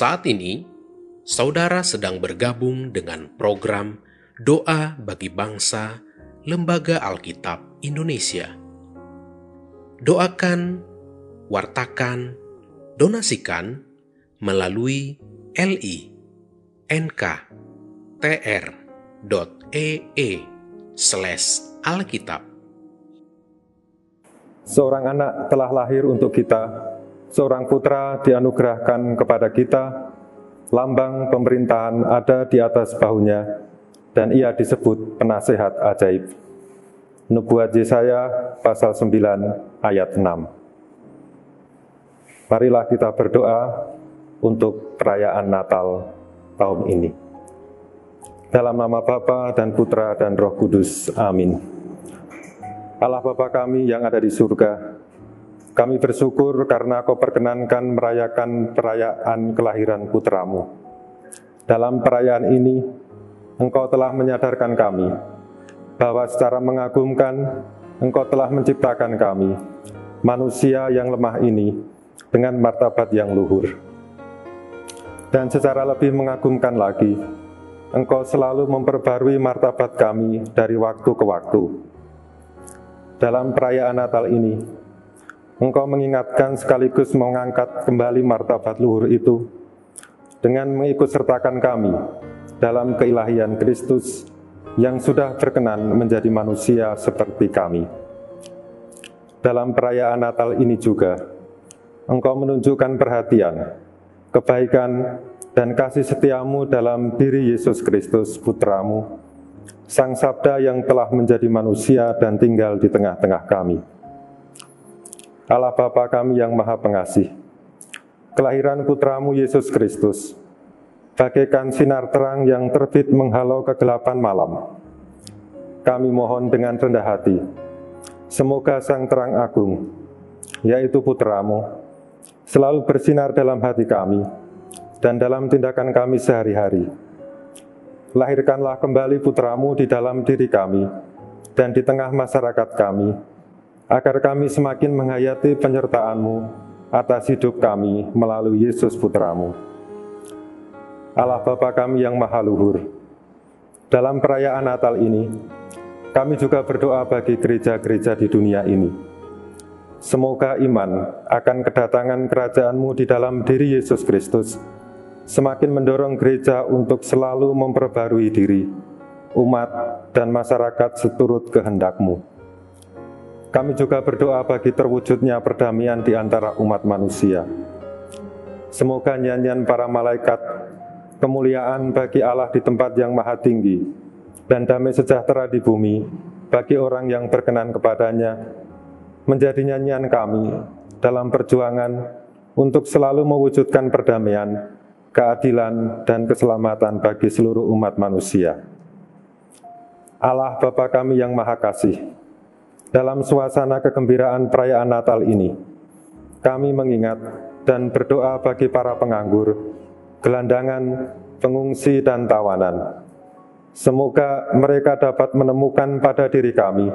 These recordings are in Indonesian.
Saat ini, saudara sedang bergabung dengan program Doa bagi Bangsa Lembaga Alkitab Indonesia. Doakan, wartakan, donasikan melalui li nk.tr.ee slash alkitab. Seorang anak telah lahir untuk kita, seorang putra dianugerahkan kepada kita, lambang pemerintahan ada di atas bahunya, dan ia disebut penasehat ajaib. Nubuat Yesaya pasal 9 ayat 6. Marilah kita berdoa untuk perayaan Natal tahun ini. Dalam nama Bapa dan Putra dan Roh Kudus. Amin. Allah Bapa kami yang ada di surga, kami bersyukur karena Kau perkenankan merayakan perayaan kelahiran putramu. Dalam perayaan ini, Engkau telah menyadarkan kami bahwa secara mengagumkan Engkau telah menciptakan kami, manusia yang lemah ini, dengan martabat yang luhur. Dan secara lebih mengagumkan lagi, Engkau selalu memperbarui martabat kami dari waktu ke waktu dalam perayaan Natal ini, Engkau mengingatkan sekaligus mengangkat kembali martabat luhur itu dengan mengikut sertakan kami dalam keilahian Kristus yang sudah berkenan menjadi manusia seperti kami. Dalam perayaan Natal ini juga, Engkau menunjukkan perhatian, kebaikan, dan kasih setiamu dalam diri Yesus Kristus, Putramu, Sang Sabda yang telah menjadi manusia dan tinggal di tengah-tengah kami. Allah Bapa kami yang Maha Pengasih, kelahiran putramu Yesus Kristus, bagaikan sinar terang yang terbit menghalau kegelapan malam. Kami mohon dengan rendah hati, semoga sang terang agung, yaitu putramu, selalu bersinar dalam hati kami dan dalam tindakan kami sehari-hari. Lahirkanlah kembali putramu di dalam diri kami dan di tengah masyarakat kami, agar kami semakin menghayati penyertaanmu atas hidup kami melalui Yesus putramu. Allah Bapa kami yang maha luhur, dalam perayaan Natal ini, kami juga berdoa bagi gereja-gereja di dunia ini. Semoga iman akan kedatangan kerajaanmu di dalam diri Yesus Kristus, semakin mendorong gereja untuk selalu memperbarui diri, umat, dan masyarakat seturut kehendakmu. Kami juga berdoa bagi terwujudnya perdamaian di antara umat manusia. Semoga nyanyian para malaikat, kemuliaan bagi Allah di tempat yang maha tinggi, dan damai sejahtera di bumi bagi orang yang berkenan kepadanya, menjadi nyanyian kami dalam perjuangan untuk selalu mewujudkan perdamaian keadilan, dan keselamatan bagi seluruh umat manusia. Allah Bapa kami yang Maha Kasih, dalam suasana kegembiraan perayaan Natal ini, kami mengingat dan berdoa bagi para penganggur, gelandangan, pengungsi, dan tawanan. Semoga mereka dapat menemukan pada diri kami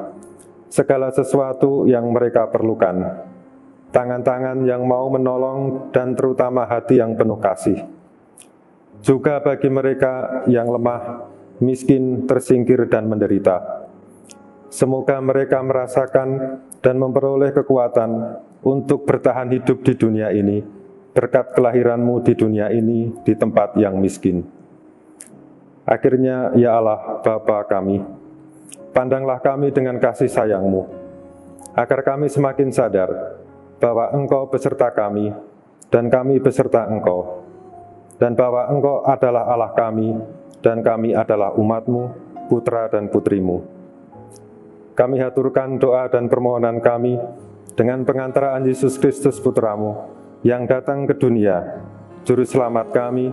segala sesuatu yang mereka perlukan, tangan-tangan yang mau menolong, dan terutama hati yang penuh kasih juga bagi mereka yang lemah, miskin, tersingkir, dan menderita. Semoga mereka merasakan dan memperoleh kekuatan untuk bertahan hidup di dunia ini, berkat kelahiranmu di dunia ini, di tempat yang miskin. Akhirnya, ya Allah, Bapa kami, pandanglah kami dengan kasih sayangmu, agar kami semakin sadar bahwa Engkau beserta kami, dan kami beserta Engkau, dan bahwa Engkau adalah Allah kami, dan kami adalah umatmu, putra dan putrimu. Kami haturkan doa dan permohonan kami dengan pengantaraan Yesus Kristus Putramu, yang datang ke dunia, Juru Selamat kami,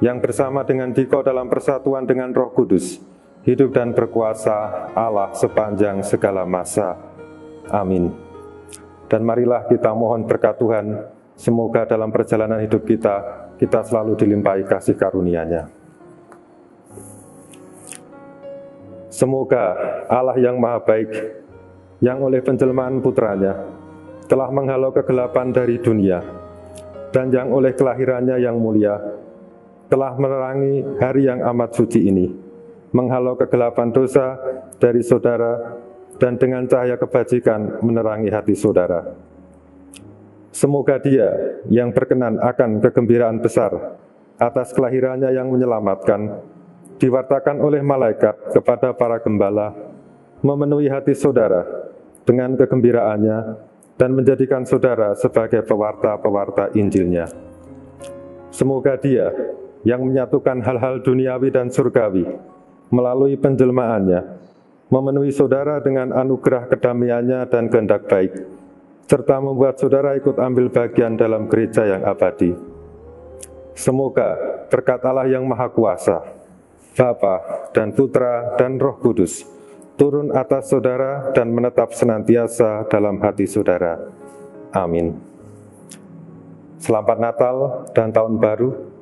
yang bersama dengan Diko dalam persatuan dengan roh kudus, hidup dan berkuasa Allah sepanjang segala masa. Amin. Dan marilah kita mohon berkat Tuhan, semoga dalam perjalanan hidup kita, kita selalu dilimpahi kasih karunia-Nya. Semoga Allah yang maha baik, yang oleh penjelmaan putranya, telah menghalau kegelapan dari dunia, dan yang oleh kelahirannya yang mulia telah menerangi hari yang amat suci ini, menghalau kegelapan dosa dari saudara dan dengan cahaya kebajikan menerangi hati saudara. Semoga dia yang berkenan akan kegembiraan besar atas kelahirannya yang menyelamatkan, diwartakan oleh malaikat kepada para gembala, memenuhi hati saudara dengan kegembiraannya dan menjadikan saudara sebagai pewarta-pewarta Injilnya. Semoga dia yang menyatukan hal-hal duniawi dan surgawi melalui penjelmaannya, memenuhi saudara dengan anugerah kedamaiannya dan kehendak baik, serta membuat saudara ikut ambil bagian dalam gereja yang abadi. Semoga berkat Allah yang Maha Kuasa, Bapa dan Putra dan Roh Kudus, turun atas saudara dan menetap senantiasa dalam hati saudara. Amin. Selamat Natal dan Tahun Baru.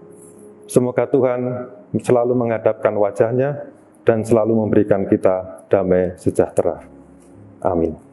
Semoga Tuhan selalu menghadapkan wajahnya dan selalu memberikan kita damai sejahtera. Amin.